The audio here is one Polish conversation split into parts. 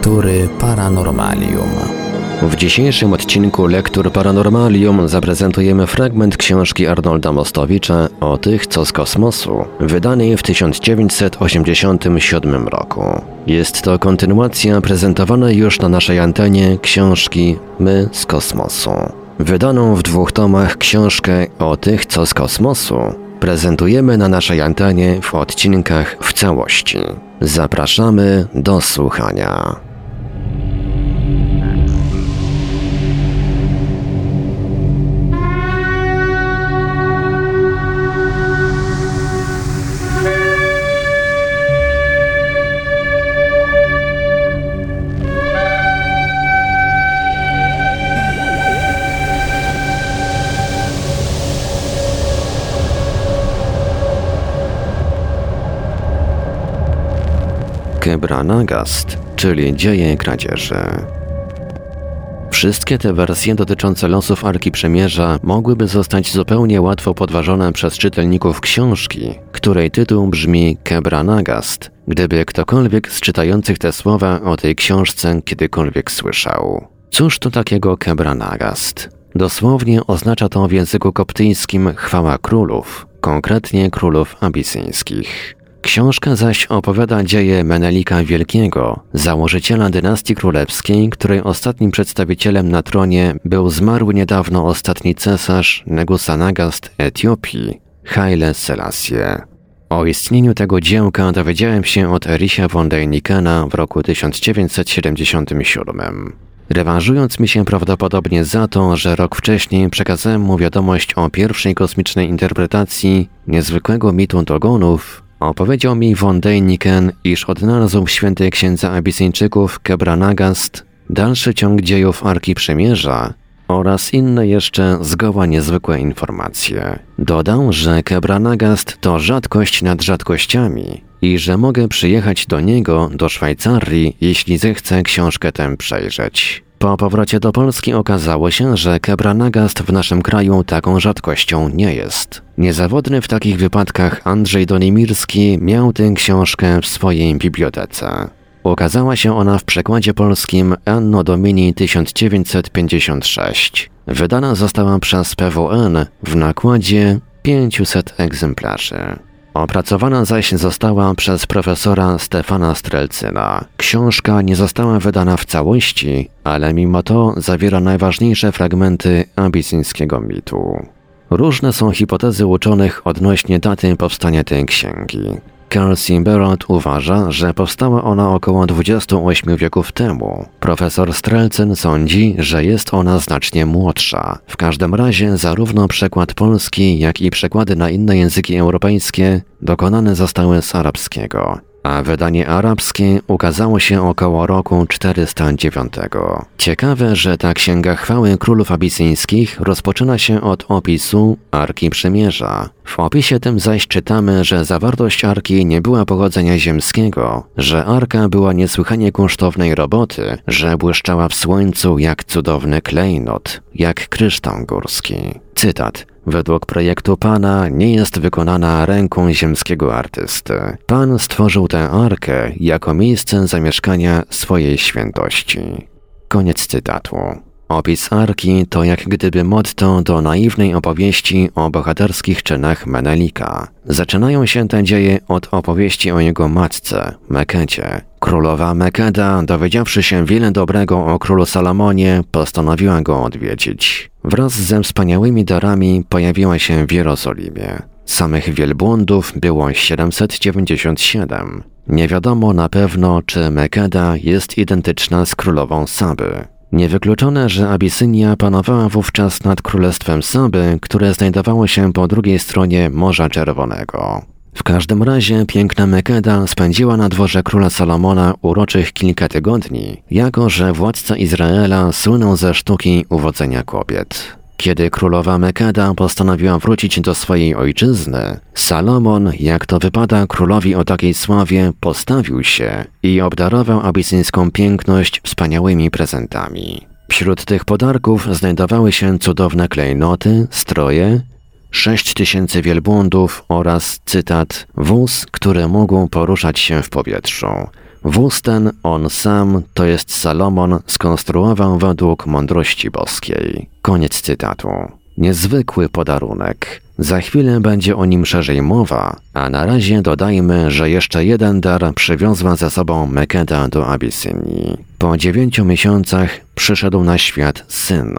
Lektury Paranormalium. W dzisiejszym odcinku Lektur Paranormalium zaprezentujemy fragment książki Arnolda Mostowicza o tych, co z kosmosu, wydanej w 1987 roku. Jest to kontynuacja prezentowanej już na naszej antenie książki My z kosmosu. Wydaną w dwóch tomach książkę o tych, co z kosmosu prezentujemy na naszej antenie w odcinkach w całości. Zapraszamy do słuchania. Kebranagast, czyli dzieje kradzieży. Wszystkie te wersje dotyczące losów Arki Przemierza mogłyby zostać zupełnie łatwo podważone przez czytelników książki, której tytuł brzmi Kebranagast, gdyby ktokolwiek z czytających te słowa o tej książce kiedykolwiek słyszał. Cóż to takiego Kebranagast? Dosłownie oznacza to w języku koptyjskim chwała królów, konkretnie królów abisyńskich. Książka zaś opowiada dzieje Menelika Wielkiego, założyciela dynastii królewskiej, której ostatnim przedstawicielem na tronie był zmarły niedawno ostatni cesarz Negusanagast Etiopii, Haile Selassie. O istnieniu tego dziełka dowiedziałem się od Erisia von Deinikena w roku 1977. Rewanżując mi się prawdopodobnie za to, że rok wcześniej przekazałem mu wiadomość o pierwszej kosmicznej interpretacji niezwykłego mitu Dogonów, Opowiedział mi von Dejniken, iż odnalazł w świętej księdze Abisyńczyków Kebranagast dalszy ciąg dziejów Arki Przemierza oraz inne jeszcze zgoła niezwykłe informacje. Dodał, że Kebranagast to rzadkość nad rzadkościami i że mogę przyjechać do niego, do Szwajcarii, jeśli zechcę książkę tę przejrzeć. Po powrocie do Polski okazało się, że Kebranagast w naszym kraju taką rzadkością nie jest. Niezawodny w takich wypadkach Andrzej Donimirski miał tę książkę w swojej bibliotece. Ukazała się ona w przekładzie polskim Anno Domini 1956. Wydana została przez PWN w nakładzie 500 egzemplarzy. Opracowana zaś została przez profesora Stefana Strelcyna. Książka nie została wydana w całości, ale mimo to zawiera najważniejsze fragmenty abisyńskiego mitu. Różne są hipotezy uczonych odnośnie daty powstania tej księgi. Carl Simberot uważa, że powstała ona około 28 wieków temu. Profesor Strelcyn sądzi, że jest ona znacznie młodsza. W każdym razie zarówno przekład polski, jak i przekłady na inne języki europejskie dokonane zostały z arabskiego a wydanie arabskie ukazało się około roku 409. Ciekawe, że ta księga chwały królów abisyńskich rozpoczyna się od opisu Arki Przymierza. W opisie tym zaś czytamy, że zawartość arki nie była pochodzenia ziemskiego, że arka była niesłychanie kunsztownej roboty, że błyszczała w słońcu jak cudowny klejnot, jak kryształ górski. Cytat. Według projektu Pana nie jest wykonana ręką ziemskiego artysty. Pan stworzył tę arkę jako miejsce zamieszkania swojej świętości. Koniec cytatu. Opis Arki to jak gdyby motto do naiwnej opowieści o bohaterskich czynach Menelika. Zaczynają się te dzieje od opowieści o jego matce, Mekecie. Królowa Mekeda, dowiedziawszy się wiele dobrego o królu Salomonie, postanowiła go odwiedzić. Wraz ze wspaniałymi darami pojawiła się w Jerozolimie. Samych wielbłądów było 797. Nie wiadomo na pewno, czy Mekeda jest identyczna z królową Saby. Niewykluczone, że Abisynia panowała wówczas nad królestwem Saby, które znajdowało się po drugiej stronie Morza Czerwonego. W każdym razie piękna Mekeda spędziła na dworze króla Salomona uroczych kilka tygodni, jako że władca Izraela słynął ze sztuki uwodzenia kobiet. Kiedy królowa Mekeda postanowiła wrócić do swojej ojczyzny, Salomon, jak to wypada królowi o takiej sławie, postawił się i obdarował abisyńską piękność wspaniałymi prezentami. Wśród tych podarków znajdowały się cudowne klejnoty, stroje, sześć tysięcy wielbłądów oraz, cytat, wóz, który mógł poruszać się w powietrzu. Wóz ten, on sam, to jest Salomon, skonstruował według mądrości boskiej. Koniec cytatu. Niezwykły podarunek. Za chwilę będzie o nim szerzej mowa, a na razie dodajmy, że jeszcze jeden dar przywiozła ze sobą Mekeda do Abysynii. Po dziewięciu miesiącach przyszedł na świat syn.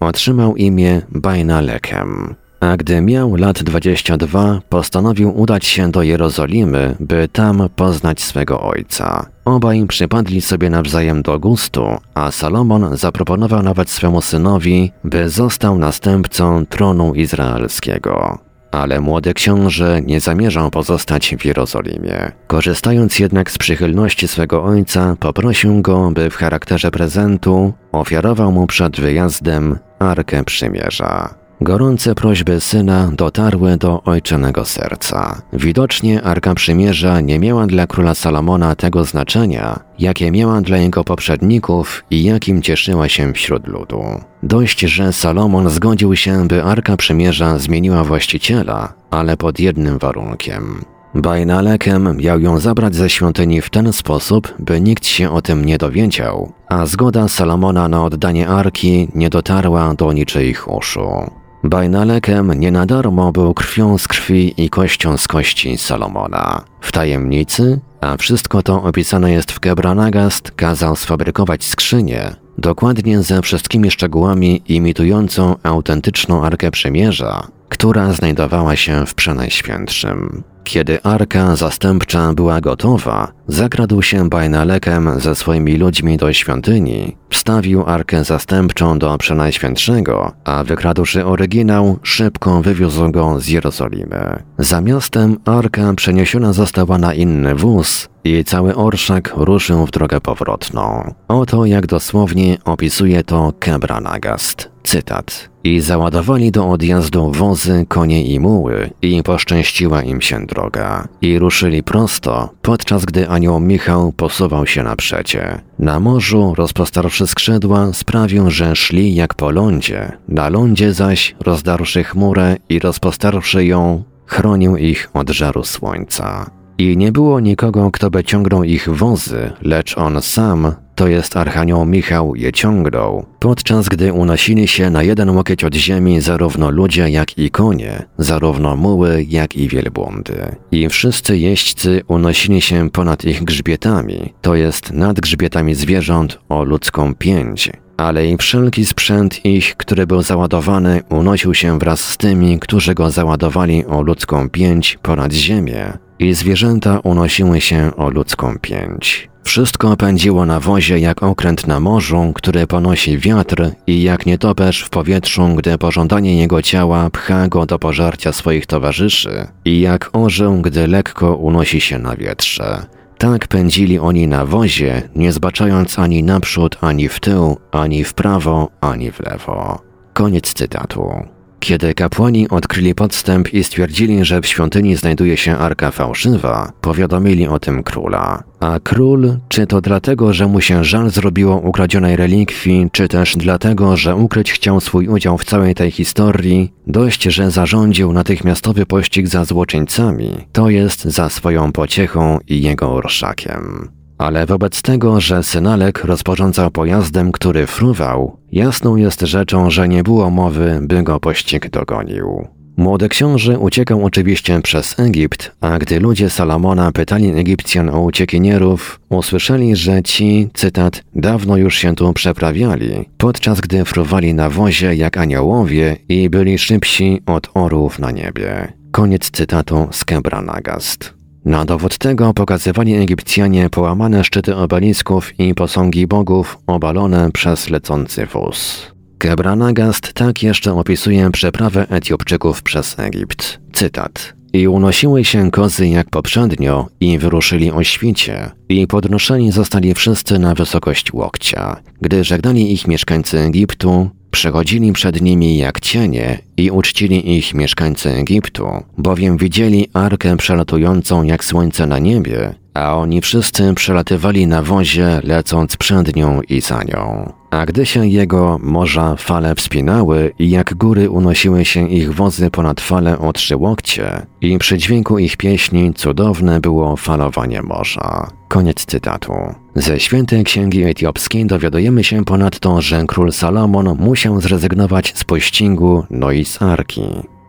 Otrzymał imię Bajnalekem a gdy miał lat 22, postanowił udać się do Jerozolimy, by tam poznać swego ojca. Obaj przypadli sobie nawzajem do gustu, a Salomon zaproponował nawet swemu synowi, by został następcą tronu izraelskiego. Ale młody książę nie zamierzał pozostać w Jerozolimie. Korzystając jednak z przychylności swego ojca, poprosił go, by w charakterze prezentu ofiarował mu przed wyjazdem Arkę Przymierza. Gorące prośby syna dotarły do ojczonego serca. Widocznie Arka Przymierza nie miała dla króla Salomona tego znaczenia, jakie miała dla jego poprzedników i jakim cieszyła się wśród ludu. Dość, że Salomon zgodził się, by Arka Przymierza zmieniła właściciela, ale pod jednym warunkiem. Bajnalekem miał ją zabrać ze świątyni w ten sposób, by nikt się o tym nie dowiedział, a zgoda Salomona na oddanie Arki nie dotarła do niczyich uszu. Bajnalekem nie na darmo był krwią z krwi i kością z kości Salomona. W tajemnicy, a wszystko to opisane jest w Gebranagast, kazał sfabrykować skrzynię, dokładnie ze wszystkimi szczegółami imitującą autentyczną Arkę Przymierza, która znajdowała się w Przenajświętszym. Kiedy arka zastępcza była gotowa, zakradł się Bajnalekem ze swoimi ludźmi do świątyni, wstawił arkę zastępczą do Przenajświętszego, a wykradłszy oryginał, szybko wywiózł go z Jerozolimy. Za miastem arka przeniesiona została na inny wóz i cały orszak ruszył w drogę powrotną. Oto jak dosłownie opisuje to Kebranagast. Cytat. I załadowali do odjazdu wozy, konie i muły i poszczęściła im się droga. I ruszyli prosto, podczas gdy anioł Michał posuwał się na przecie. Na morzu, rozpostarwszy skrzydła, sprawił, że szli jak po lądzie. Na lądzie zaś, rozdarłszy chmurę i rozpostarwszy ją, chronił ich od żaru słońca. I nie było nikogo, kto by ciągnął ich wozy, lecz on sam, to jest Archanioł Michał, je ciągnął, podczas gdy unosili się na jeden łokieć od ziemi zarówno ludzie, jak i konie, zarówno muły, jak i wielbłądy. I wszyscy jeźdźcy unosili się ponad ich grzbietami, to jest nad grzbietami zwierząt o ludzką pięć, ale i wszelki sprzęt ich, który był załadowany, unosił się wraz z tymi, którzy go załadowali o ludzką pięć ponad ziemię, i zwierzęta unosiły się o ludzką pięć. Wszystko pędziło na wozie jak okręt na morzu, który ponosi wiatr i jak nietoperz w powietrzu, gdy pożądanie jego ciała pcha go do pożarcia swoich towarzyszy i jak orzeł, gdy lekko unosi się na wietrze. Tak pędzili oni na wozie, nie zbaczając ani naprzód, ani w tył, ani w prawo, ani w lewo. Koniec cytatu. Kiedy kapłani odkryli podstęp i stwierdzili, że w świątyni znajduje się arka fałszywa, powiadomili o tym króla. A król, czy to dlatego, że mu się żal zrobiło ukradzionej relikwii, czy też dlatego, że ukryć chciał swój udział w całej tej historii, dość, że zarządził natychmiastowy pościg za złoczyńcami, to jest za swoją pociechą i jego orszakiem. Ale wobec tego, że synalek rozporządzał pojazdem, który fruwał, jasną jest rzeczą, że nie było mowy, by go pościg dogonił. Młody książę uciekał oczywiście przez Egipt, a gdy ludzie Salomona pytali Egipcjan o uciekinierów, usłyszeli, że ci, cytat, dawno już się tu przeprawiali, podczas gdy fruwali na wozie jak aniołowie i byli szybsi od orłów na niebie. Koniec cytatu z Kebranagast. Na dowód tego pokazywali Egipcjanie połamane szczyty obelisków i posągi bogów obalone przez lecący wóz. Kebranagast tak jeszcze opisuje przeprawę Etiopczyków przez Egipt. Cytat. I unosiły się kozy jak poprzednio i wyruszyli o świcie i podnoszeni zostali wszyscy na wysokość łokcia. Gdy żegnali ich mieszkańcy Egiptu, Przechodzili przed nimi jak cienie i uczcili ich mieszkańcy Egiptu, bowiem widzieli arkę przelatującą jak słońce na niebie, a oni wszyscy przelatywali na wozie, lecąc przed nią i za nią. A gdy się jego morza fale wspinały i jak góry unosiły się ich wozy ponad fale o trzy łokcie i przy dźwięku ich pieśni cudowne było falowanie morza. Koniec cytatu. Ze świętej księgi etiopskiej dowiadujemy się ponadto, że król Salomon musiał zrezygnować z pościgu Nois Arki.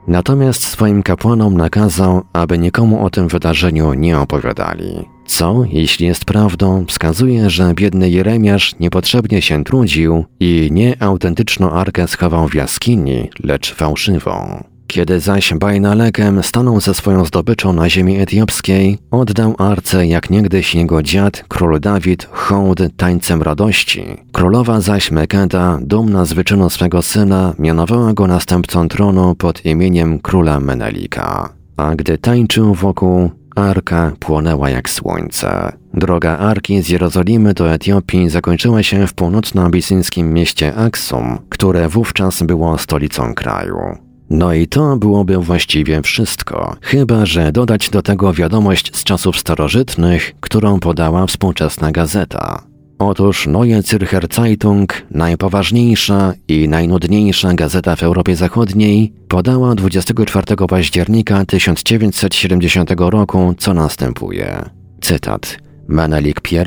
Natomiast swoim kapłanom nakazał, aby nikomu o tym wydarzeniu nie opowiadali. Co, jeśli jest prawdą, wskazuje, że biedny Jeremiasz niepotrzebnie się trudził i nie autentyczną arkę schował w jaskini, lecz fałszywą. Kiedy zaś Bajnalekem stanął ze swoją zdobyczą na ziemi etiopskiej, oddał arce jak niegdyś jego dziad, król Dawid, hołd tańcem radości. Królowa zaś Mekeda, dumna z wyczynu swego syna, mianowała go następcą tronu pod imieniem króla Menelika. A gdy tańczył wokół, Arka płonęła jak słońce. Droga Arki z Jerozolimy do Etiopii zakończyła się w północno-abisyńskim mieście Aksum, które wówczas było stolicą kraju. No i to byłoby właściwie wszystko, chyba że dodać do tego wiadomość z czasów starożytnych, którą podała współczesna gazeta. Otóż Neue Zürcher Zeitung, najpoważniejsza i najnudniejsza gazeta w Europie Zachodniej, podała 24 października 1970 roku, co następuje. Cytat. Menelik I,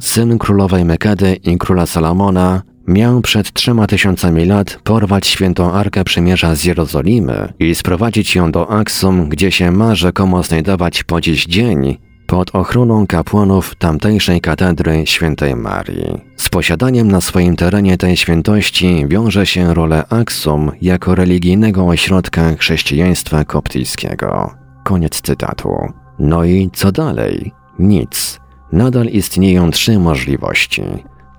syn królowej Mekedy i króla Salomona, miał przed trzema tysiącami lat porwać świętą Arkę Przymierza z Jerozolimy i sprowadzić ją do Aksum, gdzie się ma rzekomo znajdować po dziś dzień, pod ochroną kapłanów tamtejszej katedry świętej Marii. Z posiadaniem na swoim terenie tej świętości wiąże się rolę Aksum jako religijnego ośrodka chrześcijaństwa koptyjskiego. Koniec cytatu. No i co dalej? Nic. Nadal istnieją trzy możliwości.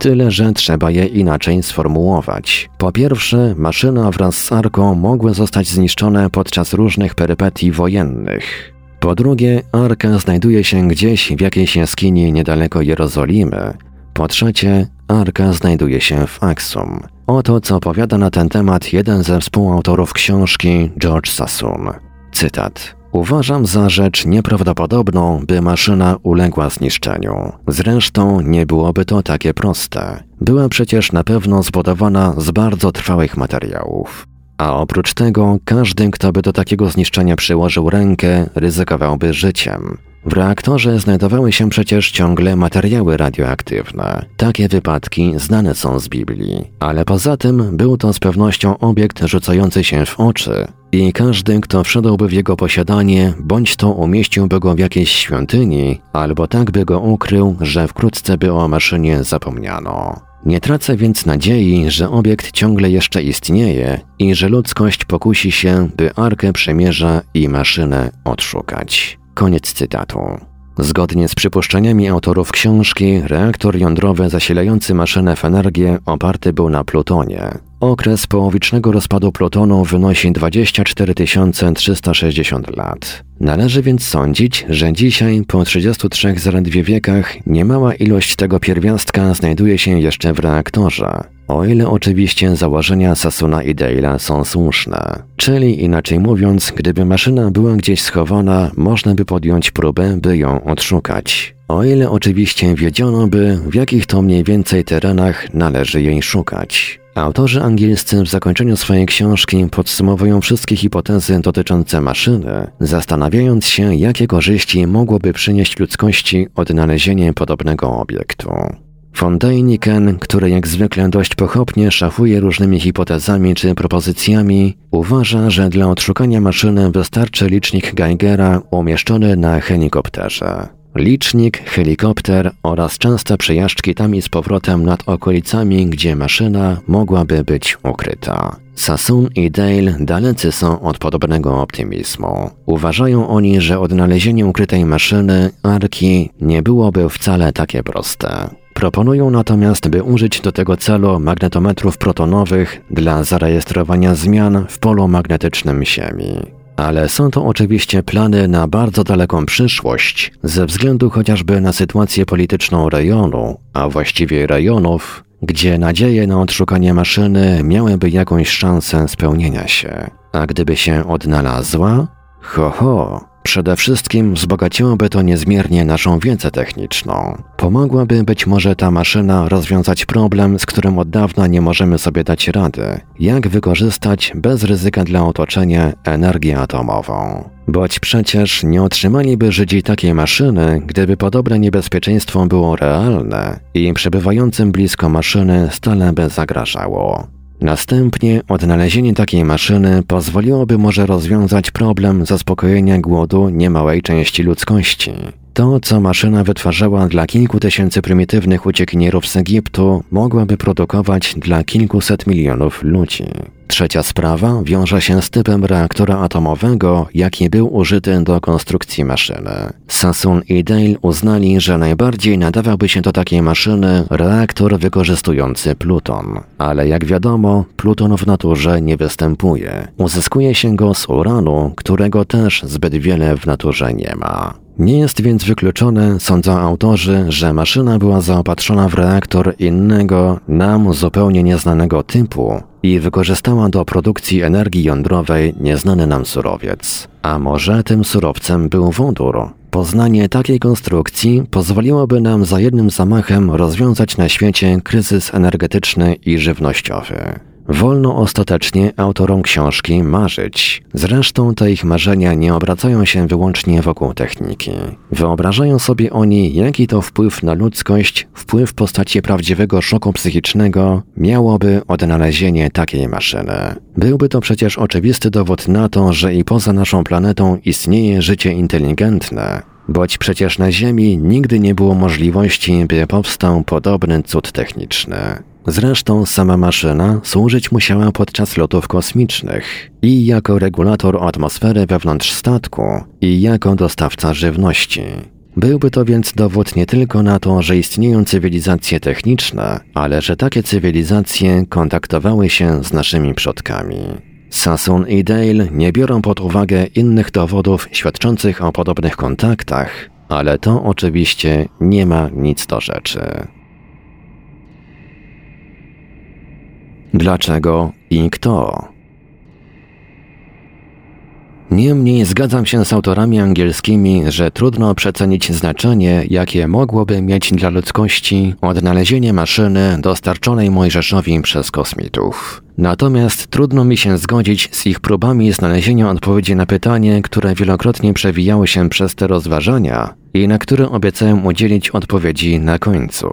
Tyle, że trzeba je inaczej sformułować. Po pierwsze, maszyna wraz z arką mogły zostać zniszczone podczas różnych perypetii wojennych. Po drugie, arka znajduje się gdzieś w jakiejś jaskini niedaleko Jerozolimy. Po trzecie, arka znajduje się w Aksum. Oto co powiada na ten temat jeden ze współautorów książki George Sassoon. Cytat. Uważam za rzecz nieprawdopodobną, by maszyna uległa zniszczeniu. Zresztą nie byłoby to takie proste. Była przecież na pewno zbudowana z bardzo trwałych materiałów. A oprócz tego, każdy, kto by do takiego zniszczenia przyłożył rękę, ryzykowałby życiem. W reaktorze znajdowały się przecież ciągle materiały radioaktywne. Takie wypadki znane są z Biblii. Ale poza tym był to z pewnością obiekt rzucający się w oczy i każdy, kto wszedłby w jego posiadanie, bądź to umieściłby go w jakiejś świątyni, albo tak by go ukrył, że wkrótce by o maszynie zapomniano. Nie tracę więc nadziei, że obiekt ciągle jeszcze istnieje i że ludzkość pokusi się, by Arkę Przemierza i maszynę odszukać. Koniec cytatu. Zgodnie z przypuszczeniami autorów książki, reaktor jądrowy zasilający maszynę w energię oparty był na plutonie. Okres połowicznego rozpadu plutonu wynosi 24 360 lat. Należy więc sądzić, że dzisiaj, po 33 zaledwie wiekach, niemała ilość tego pierwiastka znajduje się jeszcze w reaktorze. O ile oczywiście założenia Sasuna i Dale'a są słuszne. Czyli inaczej mówiąc, gdyby maszyna była gdzieś schowana, można by podjąć próbę, by ją odszukać. O ile oczywiście wiedziano by, w jakich to mniej więcej terenach należy jej szukać. Autorzy angielscy w zakończeniu swojej książki podsumowują wszystkie hipotezy dotyczące maszyny, zastanawiając się, jakie korzyści mogłoby przynieść ludzkości odnalezienie podobnego obiektu. Däniken, który jak zwykle dość pochopnie szafuje różnymi hipotezami czy propozycjami, uważa, że dla odszukania maszyny wystarczy licznik Geigera umieszczony na helikopterze. Licznik, helikopter oraz częste przejażdżki tam i z powrotem nad okolicami, gdzie maszyna mogłaby być ukryta. Sassoon i Dale dalecy są od podobnego optymizmu. Uważają oni, że odnalezienie ukrytej maszyny, arki, nie byłoby wcale takie proste. Proponują natomiast, by użyć do tego celu magnetometrów protonowych dla zarejestrowania zmian w polu magnetycznym Ziemi. Ale są to oczywiście plany na bardzo daleką przyszłość, ze względu chociażby na sytuację polityczną rejonu, a właściwie rejonów, gdzie nadzieje na odszukanie maszyny miałyby jakąś szansę spełnienia się. A gdyby się odnalazła? Ho, ho, Przede wszystkim wzbogaciłoby to niezmiernie naszą wiedzę techniczną. Pomogłaby być może ta maszyna rozwiązać problem, z którym od dawna nie możemy sobie dać rady. Jak wykorzystać bez ryzyka dla otoczenia energię atomową. Boć przecież nie otrzymaliby Żydzi takiej maszyny, gdyby podobne niebezpieczeństwo było realne i przebywającym blisko maszyny stale by zagrażało. Następnie odnalezienie takiej maszyny pozwoliłoby może rozwiązać problem zaspokojenia głodu niemałej części ludzkości. To, co maszyna wytwarzała dla kilku tysięcy prymitywnych uciekinierów z Egiptu, mogłaby produkować dla kilkuset milionów ludzi. Trzecia sprawa wiąże się z typem reaktora atomowego, jaki był użyty do konstrukcji maszyny. Sassoon i Dale uznali, że najbardziej nadawałby się do takiej maszyny reaktor wykorzystujący pluton. Ale jak wiadomo, pluton w naturze nie występuje. Uzyskuje się go z uranu, którego też zbyt wiele w naturze nie ma. Nie jest więc wykluczone, sądzą autorzy, że maszyna była zaopatrzona w reaktor innego, nam zupełnie nieznanego typu i wykorzystała do produkcji energii jądrowej nieznany nam surowiec. A może tym surowcem był wodór? Poznanie takiej konstrukcji pozwoliłoby nam za jednym zamachem rozwiązać na świecie kryzys energetyczny i żywnościowy. Wolno ostatecznie autorom książki marzyć. Zresztą te ich marzenia nie obracają się wyłącznie wokół techniki. Wyobrażają sobie oni, jaki to wpływ na ludzkość, wpływ w postaci prawdziwego szoku psychicznego miałoby odnalezienie takiej maszyny. Byłby to przecież oczywisty dowód na to, że i poza naszą planetą istnieje życie inteligentne, boć przecież na Ziemi nigdy nie było możliwości, by powstał podobny cud techniczny. Zresztą sama maszyna służyć musiała podczas lotów kosmicznych i jako regulator atmosfery wewnątrz statku i jako dostawca żywności. Byłby to więc dowód nie tylko na to, że istnieją cywilizacje techniczne, ale że takie cywilizacje kontaktowały się z naszymi przodkami. Sassoon i Dale nie biorą pod uwagę innych dowodów świadczących o podobnych kontaktach, ale to oczywiście nie ma nic do rzeczy. Dlaczego i kto? Niemniej zgadzam się z autorami angielskimi, że trudno przecenić znaczenie, jakie mogłoby mieć dla ludzkości odnalezienie maszyny dostarczonej Mojżeszowi przez kosmitów. Natomiast trudno mi się zgodzić z ich próbami znalezienia odpowiedzi na pytanie, które wielokrotnie przewijało się przez te rozważania i na które obiecałem udzielić odpowiedzi na końcu.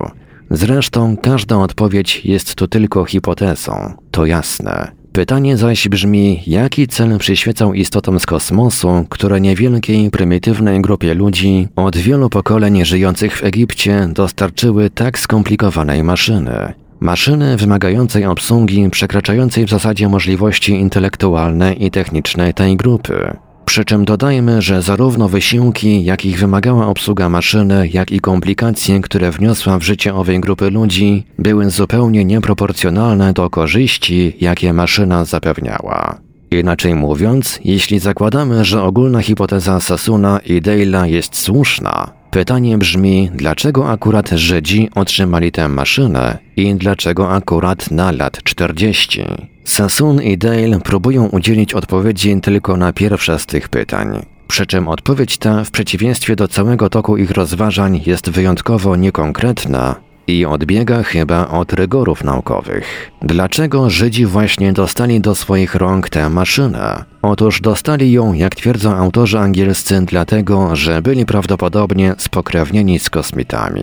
Zresztą każda odpowiedź jest tu tylko hipotezą, to jasne. Pytanie zaś brzmi, jaki cel przyświecał istotom z kosmosu, które niewielkiej, prymitywnej grupie ludzi od wielu pokoleń żyjących w Egipcie dostarczyły tak skomplikowanej maszyny. Maszyny wymagającej obsługi przekraczającej w zasadzie możliwości intelektualne i techniczne tej grupy. Przy czym dodajmy, że zarówno wysiłki, jakich wymagała obsługa maszyny, jak i komplikacje, które wniosła w życie owej grupy ludzi, były zupełnie nieproporcjonalne do korzyści, jakie maszyna zapewniała. Inaczej mówiąc, jeśli zakładamy, że ogólna hipoteza Sasuna i Dale'a jest słuszna, pytanie brzmi, dlaczego akurat Żydzi otrzymali tę maszynę i dlaczego akurat na lat 40? Sassoon i Dale próbują udzielić odpowiedzi tylko na pierwsze z tych pytań. Przy czym odpowiedź ta, w przeciwieństwie do całego toku ich rozważań, jest wyjątkowo niekonkretna i odbiega chyba od rygorów naukowych. Dlaczego Żydzi właśnie dostali do swoich rąk tę maszynę? Otóż dostali ją, jak twierdzą autorzy angielscy, dlatego, że byli prawdopodobnie spokrewnieni z kosmitami.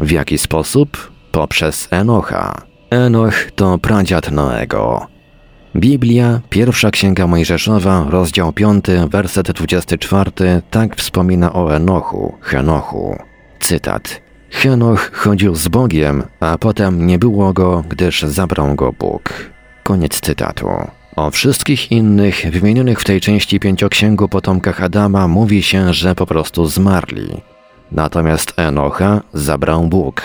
W jaki sposób? Poprzez Enocha. Enoch to pradziad Noego. Biblia, pierwsza księga Mojżeszowa, rozdział 5, werset 24, tak wspomina o Enochu, Henochu. Cytat. Henoch chodził z Bogiem, a potem nie było go, gdyż zabrał go Bóg. Koniec cytatu. O wszystkich innych, wymienionych w tej części pięcioksięgu potomkach Adama, mówi się, że po prostu zmarli. Natomiast Enocha zabrał Bóg.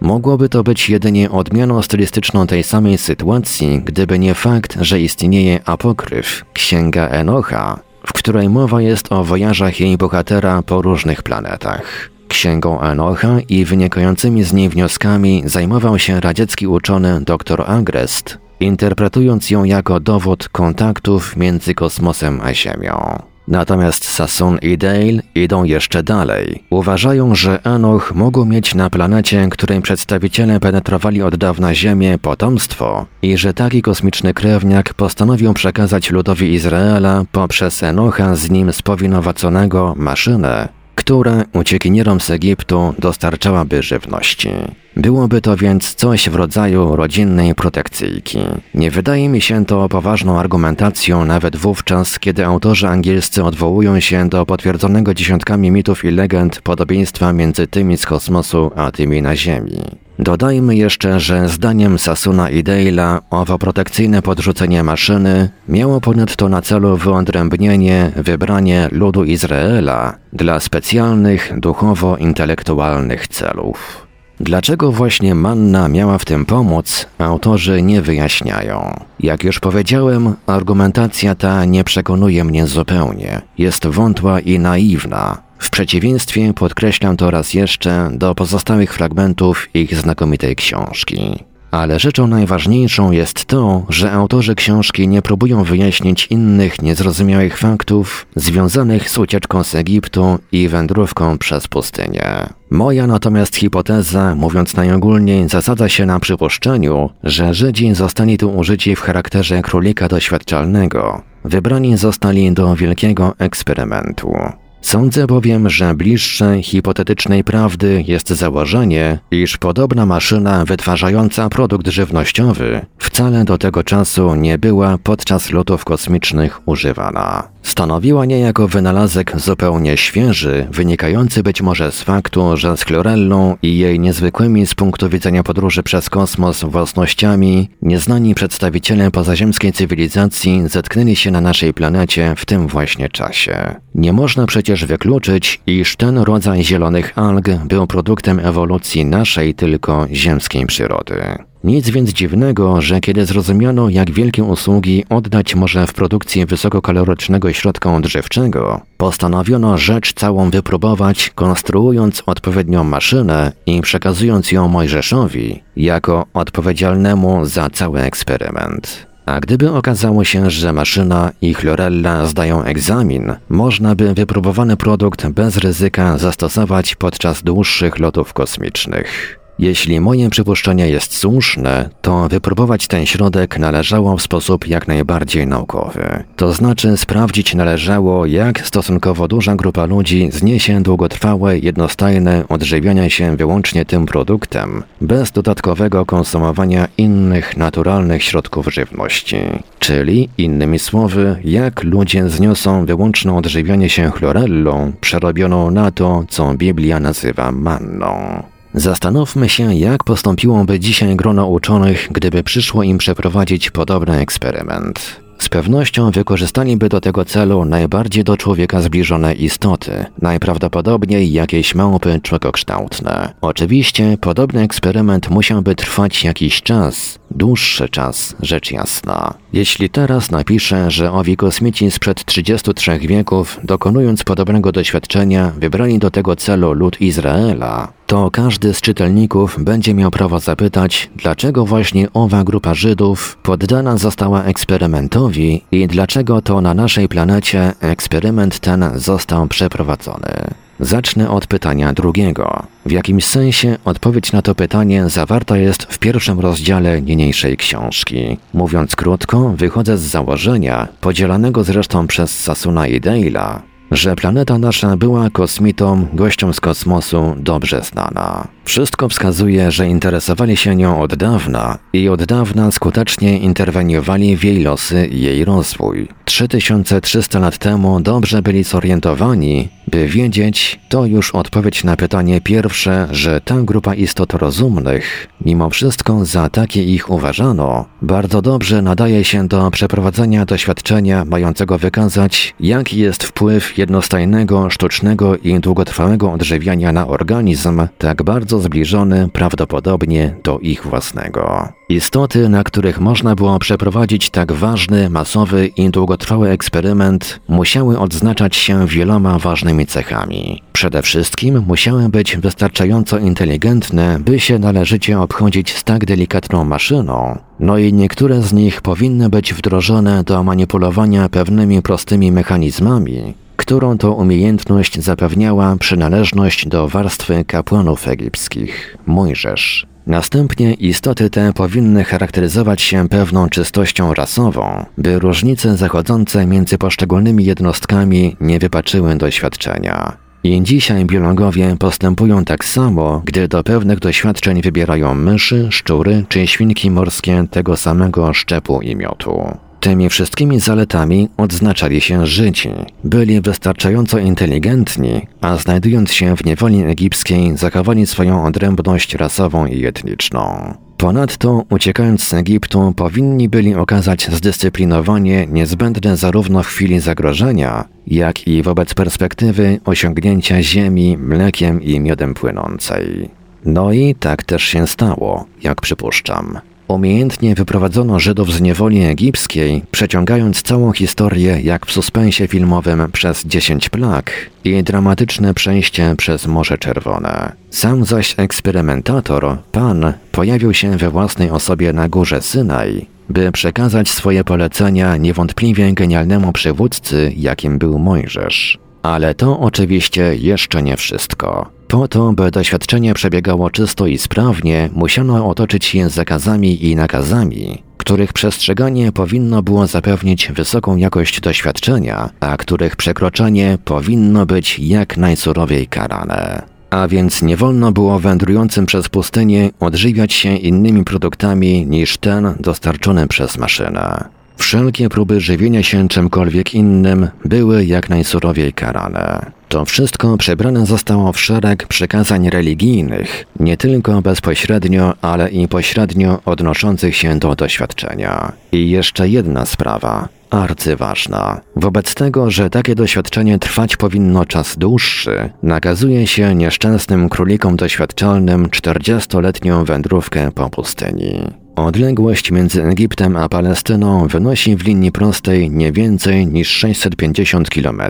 Mogłoby to być jedynie odmianą stylistyczną tej samej sytuacji, gdyby nie fakt, że istnieje apokryf, księga Enocha, w której mowa jest o wojażach jej bohatera po różnych planetach. Księgą Enocha i wynikającymi z niej wnioskami zajmował się radziecki uczony dr Agrest, interpretując ją jako dowód kontaktów między kosmosem a Ziemią. Natomiast Sassoon i Dale idą jeszcze dalej. Uważają, że Enoch mógł mieć na planecie, której przedstawiciele penetrowali od dawna Ziemię, potomstwo i że taki kosmiczny krewniak postanowił przekazać ludowi Izraela poprzez Enocha z nim spowinowaconego maszynę, która uciekinierom z Egiptu dostarczałaby żywności. Byłoby to więc coś w rodzaju rodzinnej protekcyjki. Nie wydaje mi się to poważną argumentacją nawet wówczas, kiedy autorzy angielscy odwołują się do potwierdzonego dziesiątkami mitów i legend podobieństwa między tymi z kosmosu a tymi na Ziemi. Dodajmy jeszcze, że zdaniem Sasuna i Dale'a owo protekcyjne podrzucenie maszyny miało ponadto na celu wyodrębnienie, wybranie ludu Izraela dla specjalnych, duchowo-intelektualnych celów. Dlaczego właśnie manna miała w tym pomóc, autorzy nie wyjaśniają. Jak już powiedziałem, argumentacja ta nie przekonuje mnie zupełnie. Jest wątła i naiwna. W przeciwieństwie, podkreślam to raz jeszcze, do pozostałych fragmentów ich znakomitej książki. Ale rzeczą najważniejszą jest to, że autorzy książki nie próbują wyjaśnić innych niezrozumiałych faktów związanych z ucieczką z Egiptu i wędrówką przez pustynię. Moja natomiast hipoteza, mówiąc najogólniej, zasadza się na przypuszczeniu, że Żydzi zostali tu użyci w charakterze królika doświadczalnego. Wybrani zostali do wielkiego eksperymentu. Sądzę bowiem, że bliższe hipotetycznej prawdy jest założenie, iż podobna maszyna wytwarzająca produkt żywnościowy wcale do tego czasu nie była podczas lotów kosmicznych używana. Stanowiła niejako wynalazek zupełnie świeży, wynikający być może z faktu, że z chlorellą i jej niezwykłymi z punktu widzenia podróży przez kosmos własnościami nieznani przedstawiciele pozaziemskiej cywilizacji zetknęli się na naszej planecie w tym właśnie czasie. Nie można przecież wykluczyć, iż ten rodzaj zielonych alg był produktem ewolucji naszej tylko ziemskiej przyrody. Nic więc dziwnego, że kiedy zrozumiano, jak wielkie usługi oddać może w produkcji wysokokalorycznego środka odżywczego, postanowiono rzecz całą wypróbować, konstruując odpowiednią maszynę i przekazując ją Mojżeszowi jako odpowiedzialnemu za cały eksperyment. A gdyby okazało się, że maszyna i chlorella zdają egzamin, można by wypróbowany produkt bez ryzyka zastosować podczas dłuższych lotów kosmicznych. Jeśli moje przypuszczenie jest słuszne, to wypróbować ten środek należało w sposób jak najbardziej naukowy. To znaczy sprawdzić należało, jak stosunkowo duża grupa ludzi zniesie długotrwałe, jednostajne odżywiania się wyłącznie tym produktem, bez dodatkowego konsumowania innych naturalnych środków żywności. Czyli, innymi słowy, jak ludzie zniosą wyłączne odżywianie się chlorellą, przerobioną na to, co Biblia nazywa manną. Zastanówmy się, jak postąpiłoby dzisiaj grono uczonych, gdyby przyszło im przeprowadzić podobny eksperyment. Z pewnością wykorzystaliby do tego celu najbardziej do człowieka zbliżone istoty, najprawdopodobniej jakieś małpy człowiekokształtne. Oczywiście podobny eksperyment musiałby trwać jakiś czas, dłuższy czas, rzecz jasna. Jeśli teraz napiszę, że owi kosmici sprzed 33 wieków, dokonując podobnego doświadczenia, wybrali do tego celu lud Izraela, to każdy z czytelników będzie miał prawo zapytać, dlaczego właśnie owa grupa Żydów poddana została eksperymentowi i dlaczego to na naszej planecie eksperyment ten został przeprowadzony. Zacznę od pytania drugiego. W jakimś sensie odpowiedź na to pytanie zawarta jest w pierwszym rozdziale niniejszej książki. Mówiąc krótko, wychodzę z założenia, podzielanego zresztą przez Sasuna i Dale'a, że planeta nasza była kosmitom, gościom z kosmosu dobrze znana. Wszystko wskazuje, że interesowali się nią od dawna i od dawna skutecznie interweniowali w jej losy i jej rozwój. 3300 lat temu dobrze byli zorientowani, by wiedzieć, to już odpowiedź na pytanie pierwsze, że ta grupa istot rozumnych, mimo wszystko za takie ich uważano, bardzo dobrze nadaje się do przeprowadzenia doświadczenia mającego wykazać, jaki jest wpływ jednostajnego, sztucznego i długotrwałego odżywiania na organizm tak bardzo zbliżony prawdopodobnie do ich własnego. Istoty, na których można było przeprowadzić tak ważny, masowy i długotrwały eksperyment, musiały odznaczać się wieloma ważnymi cechami. Przede wszystkim musiały być wystarczająco inteligentne, by się należycie obchodzić z tak delikatną maszyną, no i niektóre z nich powinny być wdrożone do manipulowania pewnymi prostymi mechanizmami, którą to umiejętność zapewniała przynależność do warstwy kapłanów egipskich, Mojżesz. Następnie istoty te powinny charakteryzować się pewną czystością rasową, by różnice zachodzące między poszczególnymi jednostkami nie wypaczyły doświadczenia. I dzisiaj biologowie postępują tak samo, gdy do pewnych doświadczeń wybierają myszy, szczury czy świnki morskie tego samego szczepu i miotu. Tymi wszystkimi zaletami odznaczali się Żydzi. Byli wystarczająco inteligentni, a znajdując się w niewoli egipskiej, zachowali swoją odrębność rasową i etniczną. Ponadto, uciekając z Egiptu, powinni byli okazać zdyscyplinowanie niezbędne zarówno w chwili zagrożenia, jak i wobec perspektywy osiągnięcia ziemi mlekiem i miodem płynącej. No i tak też się stało, jak przypuszczam. Umiejętnie wyprowadzono Żydów z niewoli egipskiej, przeciągając całą historię jak w suspensie filmowym przez dziesięć plag i dramatyczne przejście przez Morze Czerwone. Sam zaś eksperymentator, Pan, pojawił się we własnej osobie na górze Synaj, by przekazać swoje polecenia niewątpliwie genialnemu przywódcy, jakim był Mojżesz. Ale to oczywiście jeszcze nie wszystko. Po to, by doświadczenie przebiegało czysto i sprawnie, musiano otoczyć je zakazami i nakazami, których przestrzeganie powinno było zapewnić wysoką jakość doświadczenia, a których przekroczenie powinno być jak najsurowiej karane. A więc nie wolno było wędrującym przez pustynię odżywiać się innymi produktami niż ten dostarczony przez maszynę. Wszelkie próby żywienia się czymkolwiek innym były jak najsurowiej karane. To wszystko przebrane zostało w szereg przykazań religijnych, nie tylko bezpośrednio, ale i pośrednio odnoszących się do doświadczenia. I jeszcze jedna sprawa, arcyważna. Wobec tego, że takie doświadczenie trwać powinno czas dłuższy, nakazuje się nieszczęsnym królikom doświadczalnym 40-letnią wędrówkę po pustyni. Odległość między Egiptem a Palestyną wynosi w linii prostej nie więcej niż 650 km,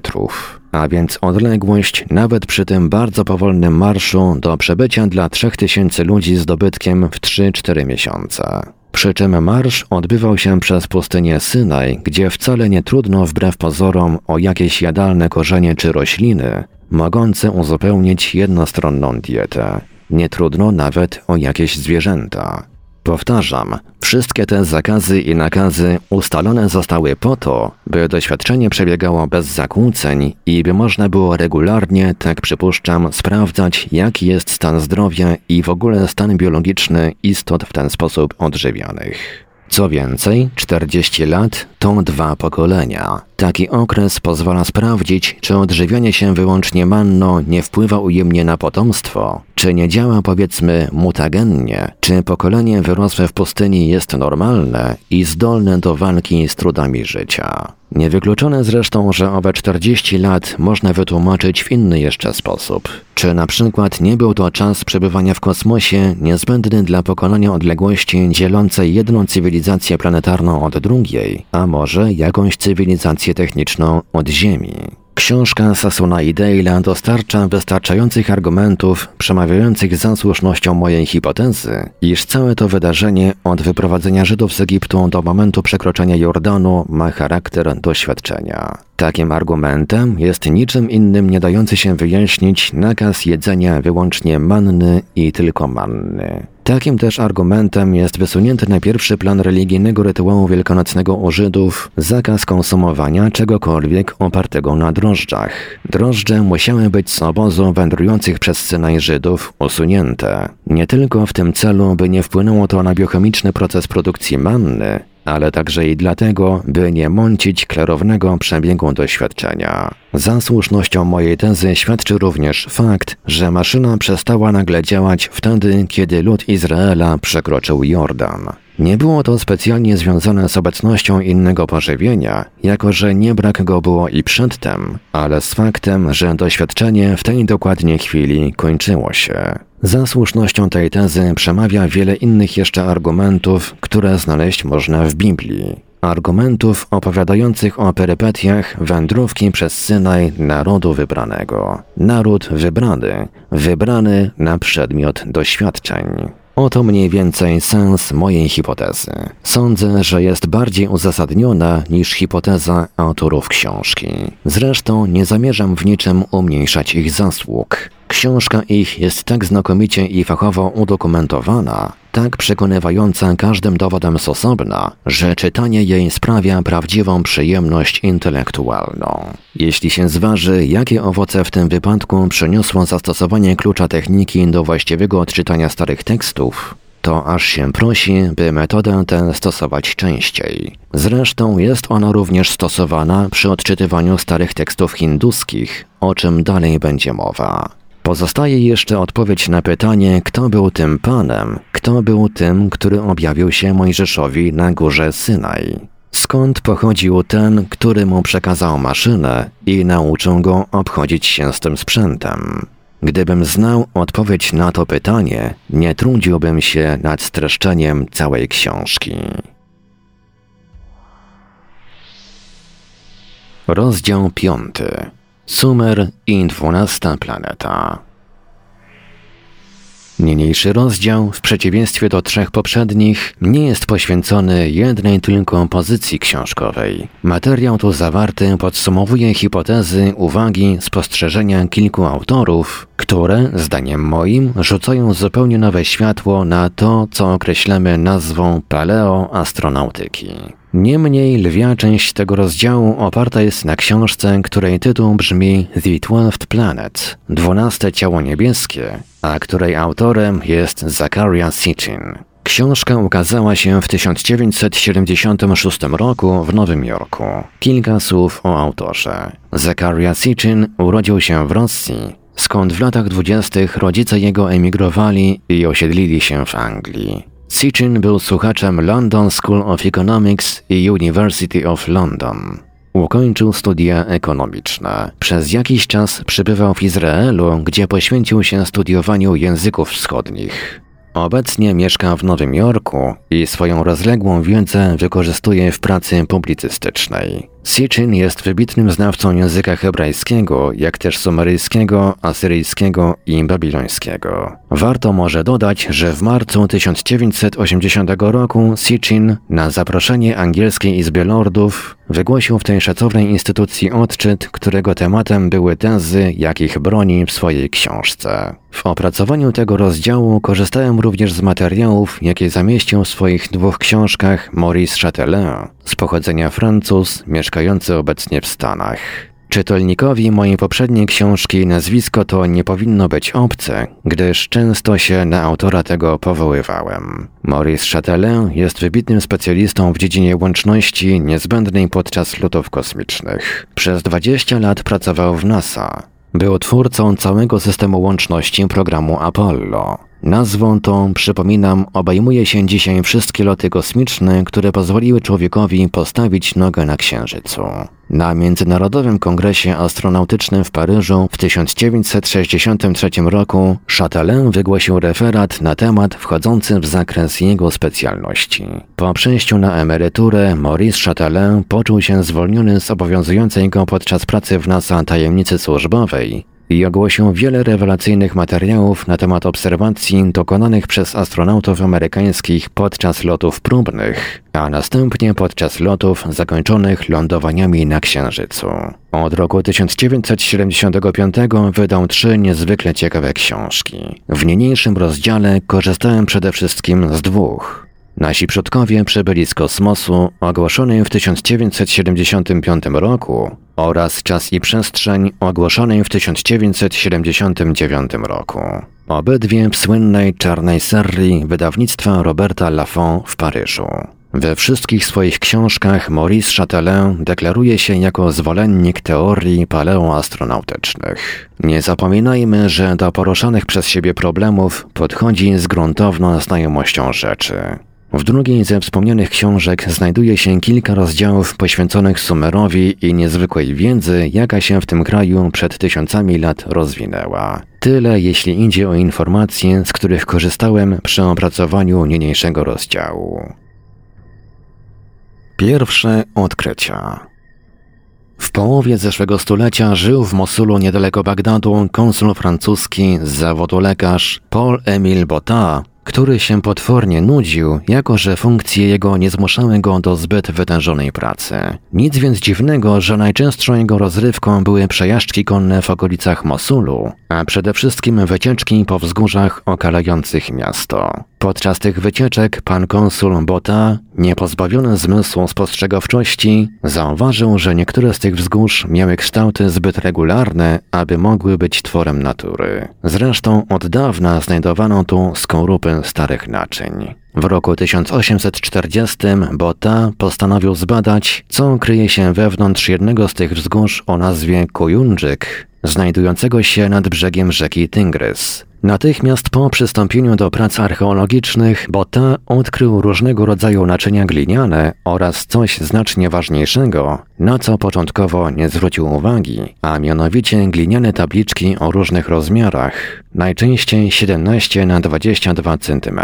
a więc odległość nawet przy tym bardzo powolnym marszu do przebycia dla 3000 ludzi z dobytkiem w 3-4 miesiące. Przy czym marsz odbywał się przez pustynię Synaj, gdzie wcale nie trudno wbrew pozorom o jakieś jadalne korzenie czy rośliny, mogące uzupełnić jednostronną dietę. Nie trudno nawet o jakieś zwierzęta. Powtarzam, wszystkie te zakazy i nakazy ustalone zostały po to, by doświadczenie przebiegało bez zakłóceń i by można było regularnie, tak przypuszczam, sprawdzać, jaki jest stan zdrowia i w ogóle stan biologiczny istot w ten sposób odżywianych. Co więcej, 40 lat to dwa pokolenia. Taki okres pozwala sprawdzić, czy odżywianie się wyłącznie manno nie wpływa ujemnie na potomstwo, czy nie działa powiedzmy mutagennie, czy pokolenie wyrosłe w pustyni jest normalne i zdolne do walki z trudami życia. Niewykluczone zresztą, że owe 40 lat można wytłumaczyć w inny jeszcze sposób. Czy na przykład nie był to czas przebywania w kosmosie niezbędny dla pokonania odległości dzielącej jedną cywilizację planetarną od drugiej, a może jakąś cywilizację techniczną od Ziemi? Książka Sasuna i Dale'a dostarcza wystarczających argumentów przemawiających za słusznością mojej hipotezy, iż całe to wydarzenie od wyprowadzenia Żydów z Egiptu do momentu przekroczenia Jordanu ma charakter doświadczenia. Takim argumentem jest niczym innym nie dający się wyjaśnić nakaz jedzenia wyłącznie manny i tylko manny. Takim też argumentem jest wysunięty na pierwszy plan religijnego rytuału wielkanocnego u Żydów zakaz konsumowania czegokolwiek opartego na drożdżach. Drożdże musiały być z obozu wędrujących przez Synaj Żydów usunięte. Nie tylko w tym celu, by nie wpłynęło to na biochemiczny proces produkcji manny, ale także i dlatego, by nie mącić klarownego przebiegu doświadczenia. Za słusznością mojej tezy świadczy również fakt, że maszyna przestała nagle działać wtedy, kiedy lud Izraela przekroczył Jordan. Nie było to specjalnie związane z obecnością innego pożywienia, jako że nie brak go było i przedtem, ale z faktem, że doświadczenie w tej dokładnie chwili kończyło się. Za słusznością tej tezy przemawia wiele innych jeszcze argumentów, które znaleźć można w Biblii. Argumentów opowiadających o perypetiach wędrówki przez Synaj narodu wybranego. Naród wybrany, wybrany na przedmiot doświadczeń. Oto mniej więcej sens mojej hipotezy. Sądzę, że jest bardziej uzasadniona niż hipoteza autorów książki. Zresztą nie zamierzam w niczym umniejszać ich zasług. Książka ich jest tak znakomicie i fachowo udokumentowana, tak przekonywająca każdym dowodem z osobna, że czytanie jej sprawia prawdziwą przyjemność intelektualną. Jeśli się zważy, jakie owoce w tym wypadku przyniosło zastosowanie klucza techniki do właściwego odczytania starych tekstów, to aż się prosi, by metodę tę stosować częściej. Zresztą jest ona również stosowana przy odczytywaniu starych tekstów hinduskich, o czym dalej będzie mowa. Pozostaje jeszcze odpowiedź na pytanie, kto był tym Panem, kto był tym, który objawił się Mojżeszowi na górze Synaj. Skąd pochodził ten, który mu przekazał maszynę i nauczył go obchodzić się z tym sprzętem? Gdybym znał odpowiedź na to pytanie, nie trudziłbym się nad streszczeniem całej książki. Rozdział piąty. Sumer i dwunasta planeta. Niniejszy rozdział, w przeciwieństwie do trzech poprzednich, nie jest poświęcony jednej tylko pozycji książkowej. Materiał tu zawarty podsumowuje hipotezy, uwagi, spostrzeżenia kilku autorów, które, zdaniem moim, rzucają zupełnie nowe światło na to, co określamy nazwą paleoastronautyki. Niemniej lwia część tego rozdziału oparta jest na książce, której tytuł brzmi The Twelfth Planet, dwunaste ciało niebieskie, a której autorem jest Zachariah Sitchin. Książka ukazała się w 1976 roku w Nowym Jorku. Kilka słów o autorze. Zachariah Sitchin urodził się w Rosji, skąd w latach dwudziestych rodzice jego emigrowali i osiedlili się w Anglii. Sitchin był słuchaczem London School of Economics i University of London. Ukończył studia ekonomiczne. Przez jakiś czas przybywał w Izraelu, gdzie poświęcił się studiowaniu języków wschodnich. Obecnie mieszka w Nowym Jorku i swoją rozległą wiedzę wykorzystuje w pracy publicystycznej. Sitchin jest wybitnym znawcą języka hebrajskiego, jak też sumeryjskiego, asyryjskiego i babilońskiego. Warto może dodać, że w marcu 1980 roku Sitchin na zaproszenie Angielskiej Izby Lordów wygłosił w tej szacownej instytucji odczyt, którego tematem były tezy, jakich broni w swojej książce. W opracowaniu tego rozdziału korzystałem również z materiałów, jakie zamieścił w swoich dwóch książkach Maurice Châtelain, z pochodzenia Francuz, mieszkający obecnie w Stanach. Czytelnikowi mojej poprzedniej książki nazwisko to nie powinno być obce, gdyż często się na autora tego powoływałem. Maurice Châtelain jest wybitnym specjalistą w dziedzinie łączności niezbędnej podczas lotów kosmicznych. Przez 20 lat pracował w NASA. Był twórcą całego systemu łączności programu Apollo. Nazwą tą, przypominam, obejmuje się dzisiaj wszystkie loty kosmiczne, które pozwoliły człowiekowi postawić nogę na Księżycu. Na Międzynarodowym Kongresie Astronautycznym w Paryżu w 1963 roku Châtelain wygłosił referat na temat wchodzący w zakres jego specjalności. Po przejściu na emeryturę Maurice Châtelain poczuł się zwolniony z obowiązującej go podczas pracy w NASA tajemnicy służbowej i ogłosił wiele rewelacyjnych materiałów na temat obserwacji dokonanych przez astronautów amerykańskich podczas lotów próbnych, a następnie podczas lotów zakończonych lądowaniami na Księżycu. Od roku 1975 wydał trzy niezwykle ciekawe książki. W niniejszym rozdziale korzystałem przede wszystkim z dwóch. Nasi przodkowie przybyli z kosmosu, ogłoszonej w 1975 roku, oraz Czas i Przestrzeń, ogłoszonej w 1979 roku. Obydwie w słynnej czarnej serii wydawnictwa Roberta Laffont w Paryżu. We wszystkich swoich książkach Maurice Châtelain deklaruje się jako zwolennik teorii paleoastronautycznych. Nie zapominajmy, że do poruszanych przez siebie problemów podchodzi z gruntowną znajomością rzeczy. W drugiej ze wspomnianych książek znajduje się kilka rozdziałów poświęconych Sumerowi i niezwykłej wiedzy, jaka się w tym kraju przed tysiącami lat rozwinęła. Tyle jeśli idzie o informacje, z których korzystałem przy opracowaniu niniejszego rozdziału. Pierwsze odkrycia. W połowie zeszłego stulecia żył w Mosulu niedaleko Bagdadu konsul francuski z zawodu lekarz Paul Emile Botta, który się potwornie nudził, jako że funkcje jego nie zmuszały go do zbyt wytężonej pracy. Nic więc dziwnego, że najczęstszą jego rozrywką były przejażdżki konne w okolicach Mosulu, a przede wszystkim wycieczki po wzgórzach okalających miasto. Podczas tych wycieczek pan konsul Bota, niepozbawiony zmysłu spostrzegawczości, zauważył, że niektóre z tych wzgórz miały kształty zbyt regularne, aby mogły być tworem natury. Zresztą od dawna znajdowano tu skorupy starych naczyń. W roku 1840 Bota postanowił zbadać, co kryje się wewnątrz jednego z tych wzgórz o nazwie Kujundżyk, znajdującego się nad brzegiem rzeki Tygrys. Natychmiast po przystąpieniu do prac archeologicznych Botta odkrył różnego rodzaju naczynia gliniane oraz coś znacznie ważniejszego, na co początkowo nie zwrócił uwagi, a mianowicie gliniane tabliczki o różnych rozmiarach, najczęściej 17 na 22 cm.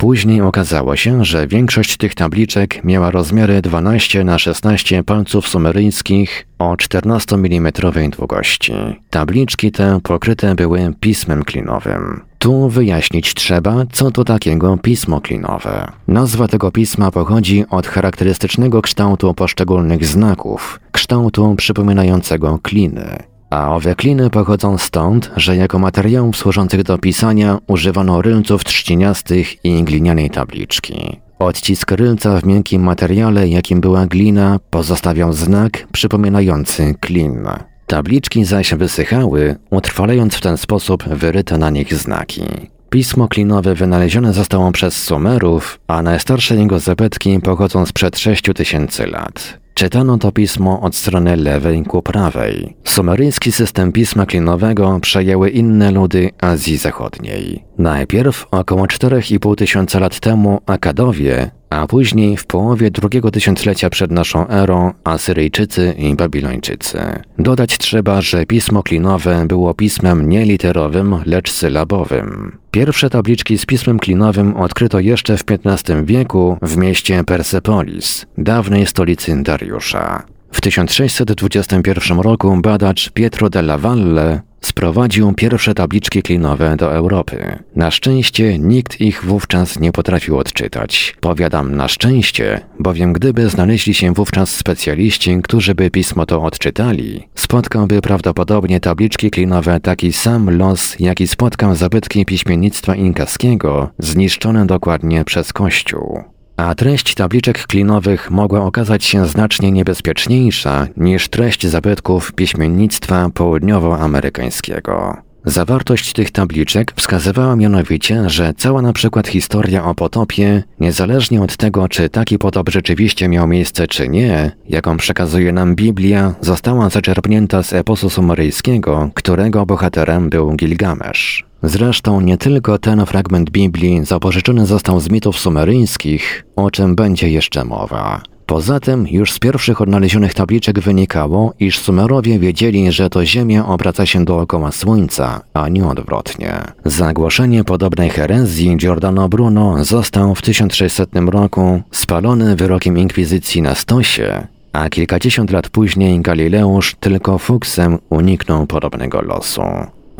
Później okazało się, że większość tych tabliczek miała rozmiary 12 na 16 palców sumeryjskich o 14 mm długości. Tabliczki te pokryte były pismem klinowym. Tu wyjaśnić trzeba, co to takiego pismo klinowe. Nazwa tego pisma pochodzi od charakterystycznego kształtu poszczególnych znaków, kształtu przypominającego kliny. A owe kliny pochodzą stąd, że jako materiałów służących do pisania używano rylców trzciniastych i glinianej tabliczki. Odcisk rylca w miękkim materiale, jakim była glina, pozostawiał znak przypominający klin. Tabliczki zaś wysychały, utrwalając w ten sposób wyryte na nich znaki. Pismo klinowe wynalezione zostało przez Sumerów, a najstarsze jego zapetki pochodzą sprzed 6000 lat. Czytano to pismo od strony lewej ku prawej. Sumeryjski system pisma klinowego przejęły inne ludy Azji Zachodniej. Najpierw około 4,5 tysiąca lat temu Akadowie, a później w połowie drugiego tysiąclecia przed naszą erą Asyryjczycy i Babilończycy. Dodać trzeba, że pismo klinowe było pismem nie literowym, lecz sylabowym. Pierwsze tabliczki z pismem klinowym odkryto jeszcze w XV wieku w mieście Persepolis, dawnej stolicy Dariusza. W 1621 roku badacz Pietro della Valle sprowadził pierwsze tabliczki klinowe do Europy. Na szczęście nikt ich wówczas nie potrafił odczytać. Powiadam na szczęście, bowiem gdyby znaleźli się wówczas specjaliści, którzy by pismo to odczytali, spotkałby prawdopodobnie tabliczki klinowe taki sam los, jaki spotkał zabytki piśmiennictwa inkaskiego, zniszczone dokładnie przez Kościół a treść tabliczek klinowych mogła okazać się znacznie niebezpieczniejsza niż treść zabytków piśmiennictwa południowoamerykańskiego. Zawartość tych tabliczek wskazywała mianowicie, że cała na przykład historia o potopie, niezależnie od tego, czy taki potop rzeczywiście miał miejsce czy nie, jaką przekazuje nam Biblia, została zaczerpnięta z eposu sumeryjskiego, którego bohaterem był Gilgamesz. Zresztą nie tylko ten fragment Biblii zapożyczony został z mitów sumeryjskich, o czym będzie jeszcze mowa. Poza tym już z pierwszych odnalezionych tabliczek wynikało, iż Sumerowie wiedzieli, że to Ziemia obraca się dookoła Słońca, a nie odwrotnie. Zagłoszenie podobnej herezji Giordano Bruno został w 1600 roku spalony wyrokiem inkwizycji na stosie, a kilkadziesiąt lat później Galileusz tylko fuksem uniknął podobnego losu.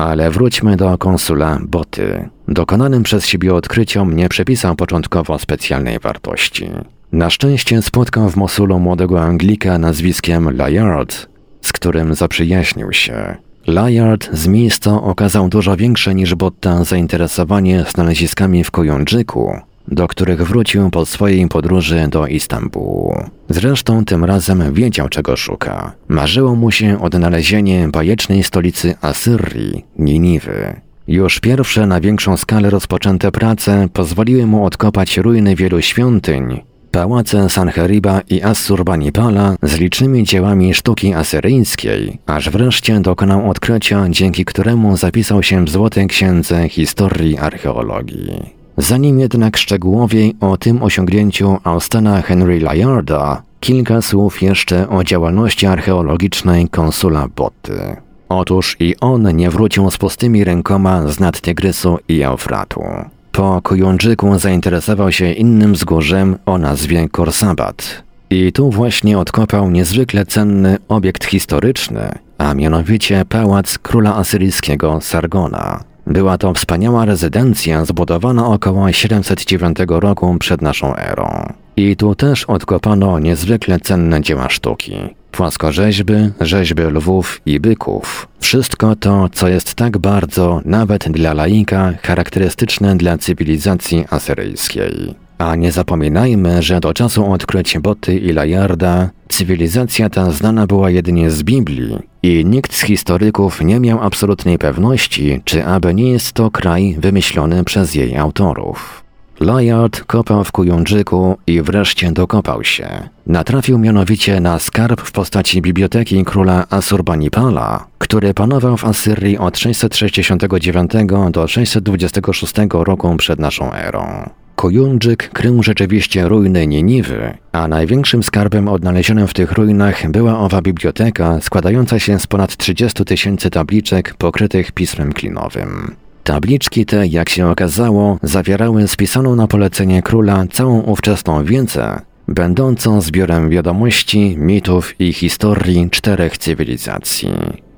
Ale wróćmy do konsula Boty. Dokonanym przez siebie odkryciom nie przepisał początkowo specjalnej wartości. Na szczęście spotkał w Mosulu młodego Anglika nazwiskiem Layard, z którym zaprzyjaźnił się. Layard z miejsca okazał dużo większe niż Botta zainteresowanie znaleziskami w Kojundżyku, do których wrócił po swojej podróży do Istambułu. Zresztą tym razem wiedział, czego szuka. Marzyło mu się odnalezienie bajecznej stolicy Asyrii, Niniwy. Już pierwsze na większą skalę rozpoczęte prace pozwoliły mu odkopać ruiny wielu świątyń, pałace Sanheriba i Assurbanipala z licznymi dziełami sztuki asyryjskiej, aż wreszcie dokonał odkrycia, dzięki któremu zapisał się w Złotej Księdze Historii Archeologii. Zanim jednak szczegółowiej o tym osiągnięciu Austena Henry Layarda, kilka słów jeszcze o działalności archeologicznej konsula Boty. Otóż i on nie wrócił z pustymi rękoma z nad Tygrysu i Eufratu. Po Kujundżyku zainteresował się innym wzgórzem o nazwie Korsabat. I tu właśnie odkopał niezwykle cenny obiekt historyczny, a mianowicie pałac króla asyryjskiego Sargona. Była to wspaniała rezydencja zbudowana około 709 roku przed naszą erą. I tu też odkopano niezwykle cenne dzieła sztuki. Płaskorzeźby, rzeźby lwów i byków. Wszystko to, co jest tak bardzo, nawet dla laika, charakterystyczne dla cywilizacji asyryjskiej. A nie zapominajmy, że do czasu odkryć Boty i Lajarda cywilizacja ta znana była jedynie z Biblii i nikt z historyków nie miał absolutnej pewności, czy aby nie jest to kraj wymyślony przez jej autorów. Layard kopał w Kujundżyku i wreszcie dokopał się. Natrafił mianowicie na skarb w postaci biblioteki króla Asurbanipala, który panował w Asyrii od 669 do 626 roku przed naszą erą. Kujundżyk krył rzeczywiście ruiny Niniwy, a największym skarbem odnalezionym w tych ruinach była owa biblioteka składająca się z ponad 30 tysięcy tabliczek pokrytych pismem klinowym. Tabliczki te, jak się okazało, zawierały spisaną na polecenie króla całą ówczesną wiedzę, będącą zbiorem wiadomości, mitów i historii czterech cywilizacji.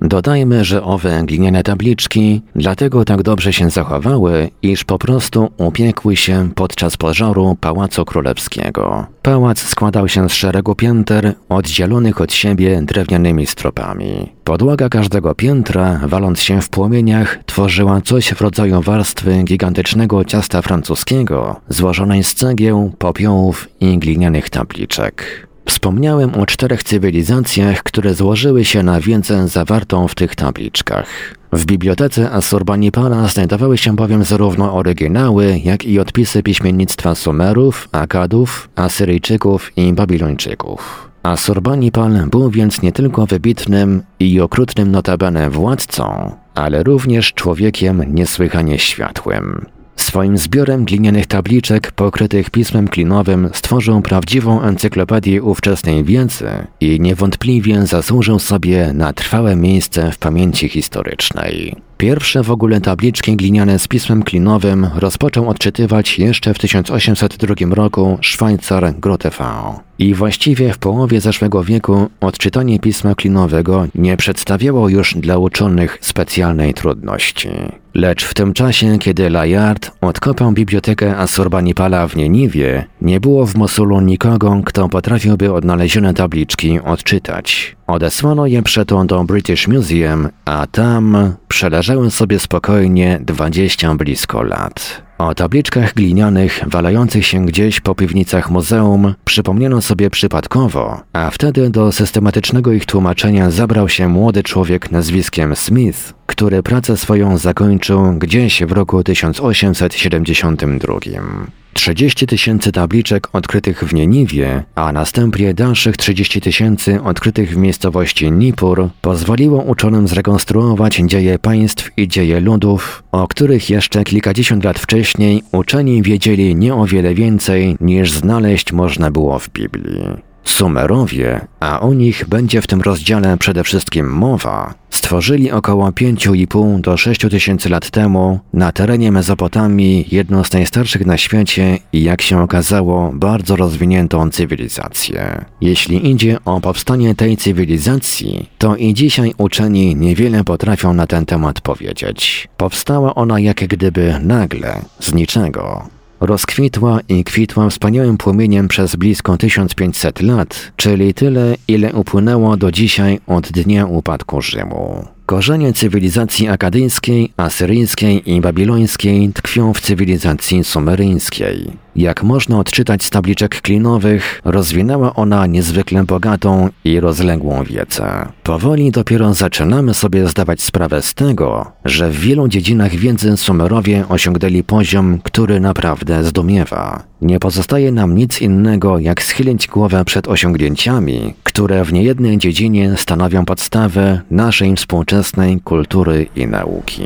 Dodajmy, że owe gliniane tabliczki dlatego tak dobrze się zachowały, iż po prostu upiekły się podczas pożaru Pałacu Królewskiego. Pałac składał się z szeregu pięter oddzielonych od siebie drewnianymi stropami. Podłoga każdego piętra, waląc się w płomieniach, tworzyła coś w rodzaju warstwy gigantycznego ciasta francuskiego, złożonej z cegieł, popiołów i glinianych tabliczek. Wspomniałem o czterech cywilizacjach, które złożyły się na wiedzę zawartą w tych tabliczkach. W bibliotece Asurbanipala znajdowały się bowiem zarówno oryginały, jak i odpisy piśmiennictwa Sumerów, Akadów, Asyryjczyków i Babilończyków. Asurbanipal był więc nie tylko wybitnym i okrutnym notabene władcą, ale również człowiekiem niesłychanie światłym. Swoim zbiorem glinianych tabliczek pokrytych pismem klinowym stworzył prawdziwą encyklopedię ówczesnej wiedzy i niewątpliwie zasłużył sobie na trwałe miejsce w pamięci historycznej. Pierwsze w ogóle tabliczki gliniane z pismem klinowym rozpoczął odczytywać jeszcze w 1802 roku Szwajcar Grotefau. I właściwie w połowie zeszłego wieku odczytanie pisma klinowego nie przedstawiało już dla uczonych specjalnej trudności. Lecz w tym czasie, kiedy Layard odkopał bibliotekę Asurbanipala w Nieniwie, nie było w Mosulu nikogo, kto potrafiłby odnalezione tabliczki odczytać. Odesłano je przeto do British Museum, a tam przeleżały sobie spokojnie dwadzieścia blisko lat. O tabliczkach glinianych walających się gdzieś po piwnicach muzeum przypomniano sobie przypadkowo, a wtedy do systematycznego ich tłumaczenia zabrał się młody człowiek nazwiskiem Smith, który pracę swoją zakończył gdzieś w roku 1872. 30 tysięcy tabliczek odkrytych w Nieniwie, a następnie dalszych 30 tysięcy odkrytych w miejscowości Nippur pozwoliło uczonym zrekonstruować dzieje państw i dzieje ludów, o których jeszcze kilkadziesiąt lat wcześniej uczeni wiedzieli nie o wiele więcej niż znaleźć można było w Biblii. Sumerowie, a o nich będzie w tym rozdziale przede wszystkim mowa, stworzyli około 5,5 do 6 tysięcy lat temu na terenie Mezopotamii jedną z najstarszych na świecie i jak się okazało bardzo rozwiniętą cywilizację. Jeśli idzie o powstanie tej cywilizacji, to i dzisiaj uczeni niewiele potrafią na ten temat powiedzieć. Powstała ona jak gdyby nagle, z niczego. Rozkwitła i kwitła wspaniałym płomieniem przez blisko 1500 lat, czyli tyle, ile upłynęło do dzisiaj od dnia upadku Rzymu. Korzenie cywilizacji akadyjskiej, asyryjskiej i babilońskiej tkwią w cywilizacji sumeryjskiej. Jak można odczytać z tabliczek klinowych, rozwinęła ona niezwykle bogatą i rozległą wiedzę. Powoli dopiero zaczynamy sobie zdawać sprawę z tego, że w wielu dziedzinach wiedzy Sumerowie osiągnęli poziom, który naprawdę zdumiewa. Nie pozostaje nam nic innego, jak schylić głowę przed osiągnięciami, które w niejednej dziedzinie stanowią podstawę naszej współczesnej kultury i nauki.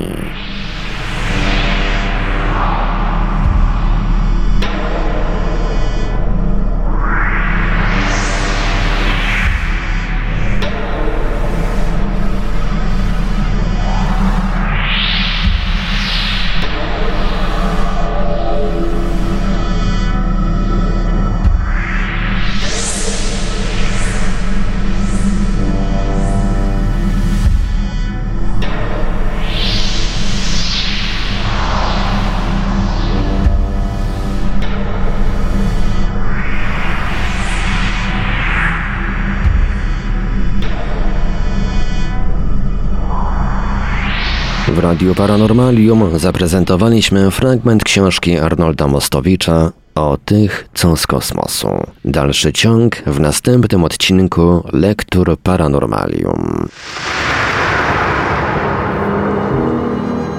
Radiu Paranormalium zaprezentowaliśmy fragment książki Arnolda Mostowicza o tych, co z kosmosu. Dalszy ciąg w następnym odcinku Lektur Paranormalium.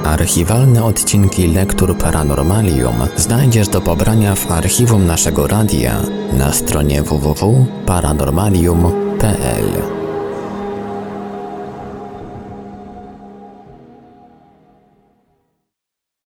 Archiwalne odcinki Lektur Paranormalium znajdziesz do pobrania w archiwum naszego radia na stronie www.paranormalium.pl.